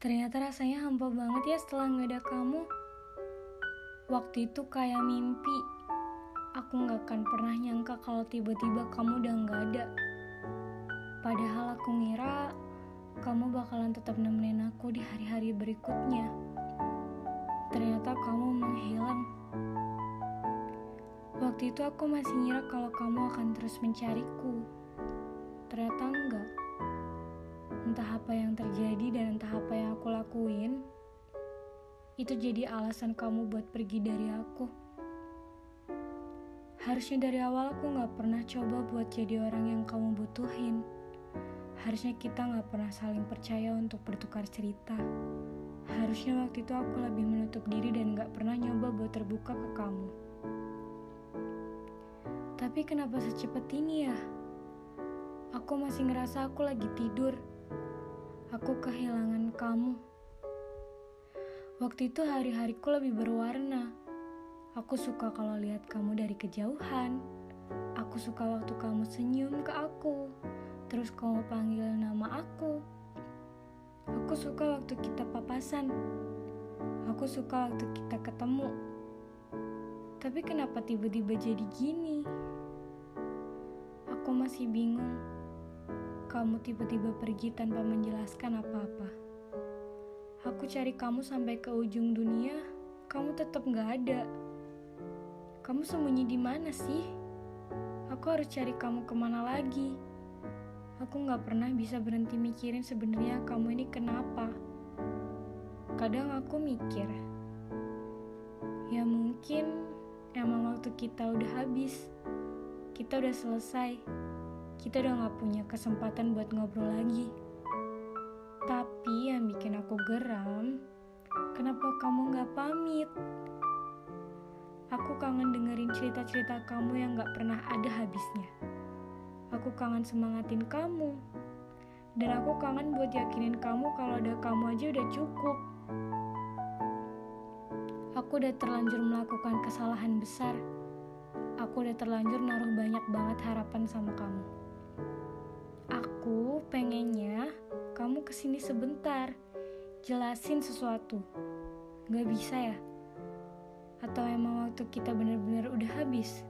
Ternyata rasanya hampa banget ya setelah nggak ada kamu. Waktu itu kayak mimpi. Aku nggak akan pernah nyangka kalau tiba-tiba kamu udah nggak ada. Padahal aku ngira kamu bakalan tetap nemenin aku di hari-hari berikutnya. Ternyata kamu menghilang. Waktu itu aku masih ngira kalau kamu akan terus mencariku. Ternyata enggak entah apa yang terjadi dan entah apa yang aku lakuin, itu jadi alasan kamu buat pergi dari aku. Harusnya dari awal aku gak pernah coba buat jadi orang yang kamu butuhin. Harusnya kita gak pernah saling percaya untuk bertukar cerita. Harusnya waktu itu aku lebih menutup diri dan gak pernah nyoba buat terbuka ke kamu. Tapi kenapa secepat ini ya? Aku masih ngerasa aku lagi tidur aku kehilangan kamu. Waktu itu hari-hariku lebih berwarna. Aku suka kalau lihat kamu dari kejauhan. Aku suka waktu kamu senyum ke aku. Terus kamu panggil nama aku. Aku suka waktu kita papasan. Aku suka waktu kita ketemu. Tapi kenapa tiba-tiba jadi gini? Aku masih bingung kamu tiba-tiba pergi tanpa menjelaskan apa-apa. Aku cari kamu sampai ke ujung dunia, kamu tetap gak ada. Kamu sembunyi di mana sih? Aku harus cari kamu ke mana lagi? Aku gak pernah bisa berhenti mikirin sebenarnya kamu ini kenapa. Kadang aku mikir, ya mungkin emang waktu kita udah habis, kita udah selesai kita udah gak punya kesempatan buat ngobrol lagi. Tapi yang bikin aku geram, kenapa kamu gak pamit? Aku kangen dengerin cerita-cerita kamu yang gak pernah ada habisnya. Aku kangen semangatin kamu. Dan aku kangen buat yakinin kamu kalau ada kamu aja udah cukup. Aku udah terlanjur melakukan kesalahan besar. Aku udah terlanjur naruh banyak banget harapan sama kamu. Aku pengennya kamu ke sini sebentar, jelasin sesuatu. Gak bisa ya? Atau emang waktu kita bener-bener udah habis?